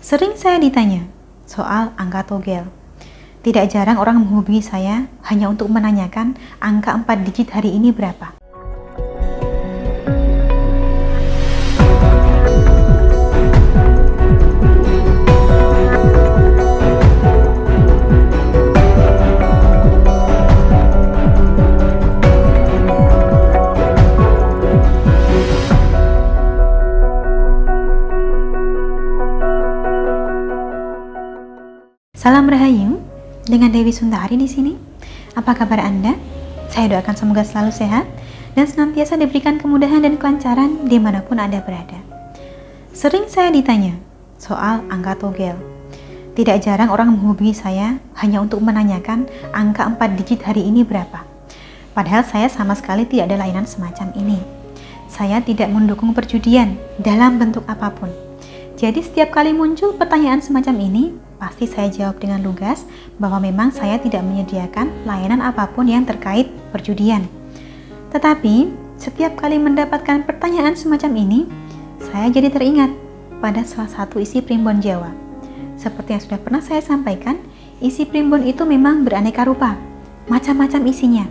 Sering saya ditanya soal angka togel. Tidak jarang orang menghubungi saya hanya untuk menanyakan angka 4 digit hari ini berapa. Salam Rahayu, dengan Dewi Sundari di sini. Apa kabar Anda? Saya doakan semoga selalu sehat dan senantiasa diberikan kemudahan dan kelancaran di mana pun Anda berada. Sering saya ditanya soal angka togel. Tidak jarang orang menghubungi saya hanya untuk menanyakan angka 4 digit hari ini berapa. Padahal saya sama sekali tidak ada layanan semacam ini. Saya tidak mendukung perjudian dalam bentuk apa pun. Jadi setiap kali muncul pertanyaan semacam ini, pasti saya jawab dengan lugas bahwa memang saya tidak menyediakan layanan apa pun yang terkait perjudian. Tetapi, setiap kali mendapatkan pertanyaan semacam ini, saya jadi teringat pada salah satu isi primbon Jawa. Seperti yang sudah pernah saya sampaikan, isi primbon itu memang beraneka rupa, macam-macam isinya,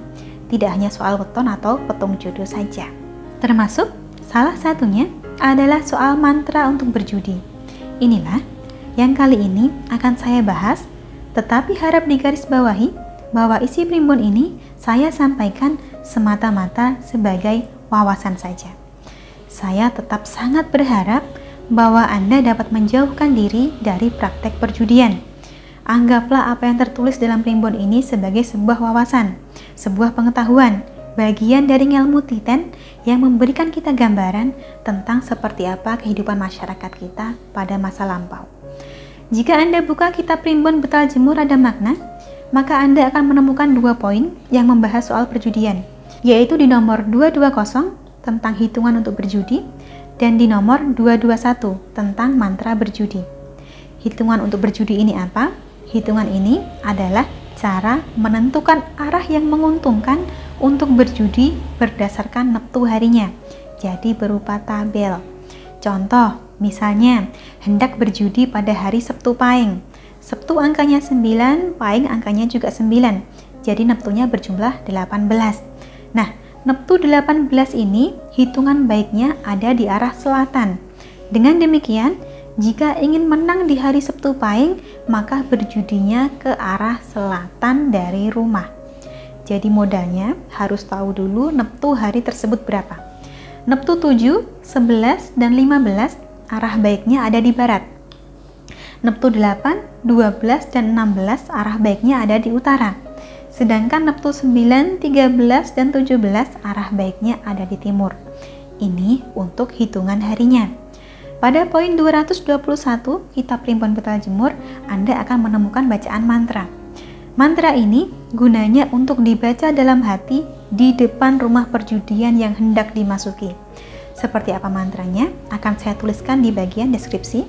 tidak hanya soal weton atau petung jodoh saja. Termasuk salah satunya adalah soal mantra untuk berjudi. Inilah yang kali ini akan saya bahas, tetapi harap digarisbawahi bahwa isi primbon ini saya sampaikan semata-mata sebagai wawasan saja. Saya tetap sangat berharap bahwa Anda dapat menjauhkan diri dari praktek perjudian. Anggaplah apa yang tertulis dalam primbon ini sebagai sebuah wawasan, sebuah pengetahuan, bagian dari ilmu titen yang memberikan kita gambaran tentang seperti apa kehidupan masyarakat kita pada masa lampau. Jika Anda buka kitab primbon betal jemur ada makna, maka Anda akan menemukan dua poin yang membahas soal perjudian, yaitu di nomor 220 tentang hitungan untuk berjudi dan di nomor 221 tentang mantra berjudi. Hitungan untuk berjudi ini apa? Hitungan ini adalah cara menentukan arah yang menguntungkan untuk berjudi berdasarkan neptu harinya. Jadi berupa tabel. Contoh, Misalnya, hendak berjudi pada hari Sabtu Pahing. Sabtu angkanya 9, Pahing angkanya juga 9. Jadi neptunya berjumlah 18. Nah, neptu 18 ini hitungan baiknya ada di arah selatan. Dengan demikian, jika ingin menang di hari Sabtu Pahing, maka berjudinya ke arah selatan dari rumah. Jadi modalnya harus tahu dulu neptu hari tersebut berapa. Neptu 7, 11, dan 15 arah baiknya ada di barat. Neptu 8, 12, dan 16 arah baiknya ada di utara. Sedangkan Neptu 9, 13, dan 17 arah baiknya ada di timur. Ini untuk hitungan harinya. Pada poin 221 kitab Primbon Betal Jemur, Anda akan menemukan bacaan mantra. Mantra ini gunanya untuk dibaca dalam hati di depan rumah perjudian yang hendak dimasuki. Seperti apa mantranya akan saya tuliskan di bagian deskripsi.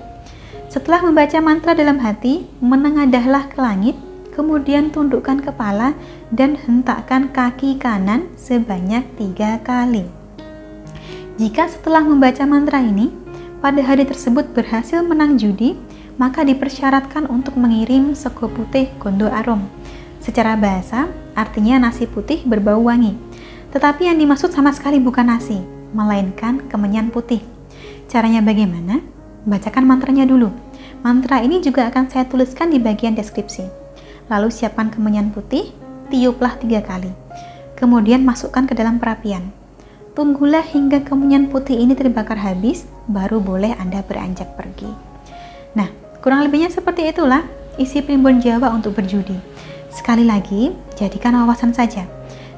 Setelah membaca mantra dalam hati, menengadahlah ke langit, kemudian tundukkan kepala dan hentakkan kaki kanan sebanyak tiga kali. Jika setelah membaca mantra ini, pada hari tersebut berhasil menang judi, maka dipersyaratkan untuk mengirim sego putih gondo arum. Secara bahasa, artinya nasi putih berbau wangi. Tetapi yang dimaksud sama sekali bukan nasi, melainkan kemenyan putih. Caranya bagaimana? Bacakan mantranya dulu. Mantra ini juga akan saya tuliskan di bagian deskripsi. Lalu siapkan kemenyan putih, tiuplah tiga kali. Kemudian masukkan ke dalam perapian. Tunggulah hingga kemenyan putih ini terbakar habis, baru boleh Anda beranjak pergi. Nah, kurang lebihnya seperti itulah isi primbon Jawa untuk berjudi. Sekali lagi, jadikan wawasan saja.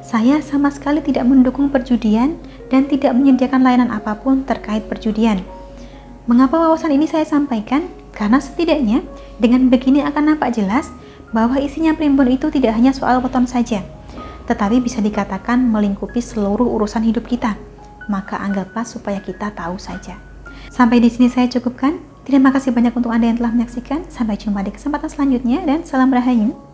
Saya sama sekali tidak mendukung perjudian dan tidak menyediakan layanan apa pun terkait perjudian. Mengapa wawasan ini saya sampaikan? Karena setidaknya dengan begini akan nampak jelas bahwa isinya primbon itu tidak hanya soal weton saja, tetapi bisa dikatakan melingkupi seluruh urusan hidup kita. Maka anggaplah supaya kita tahu saja. Sampai di sini saya cukupkan. Terima kasih banyak untuk Anda yang telah menyaksikan. Sampai jumpa di kesempatan selanjutnya dan salam rahayu.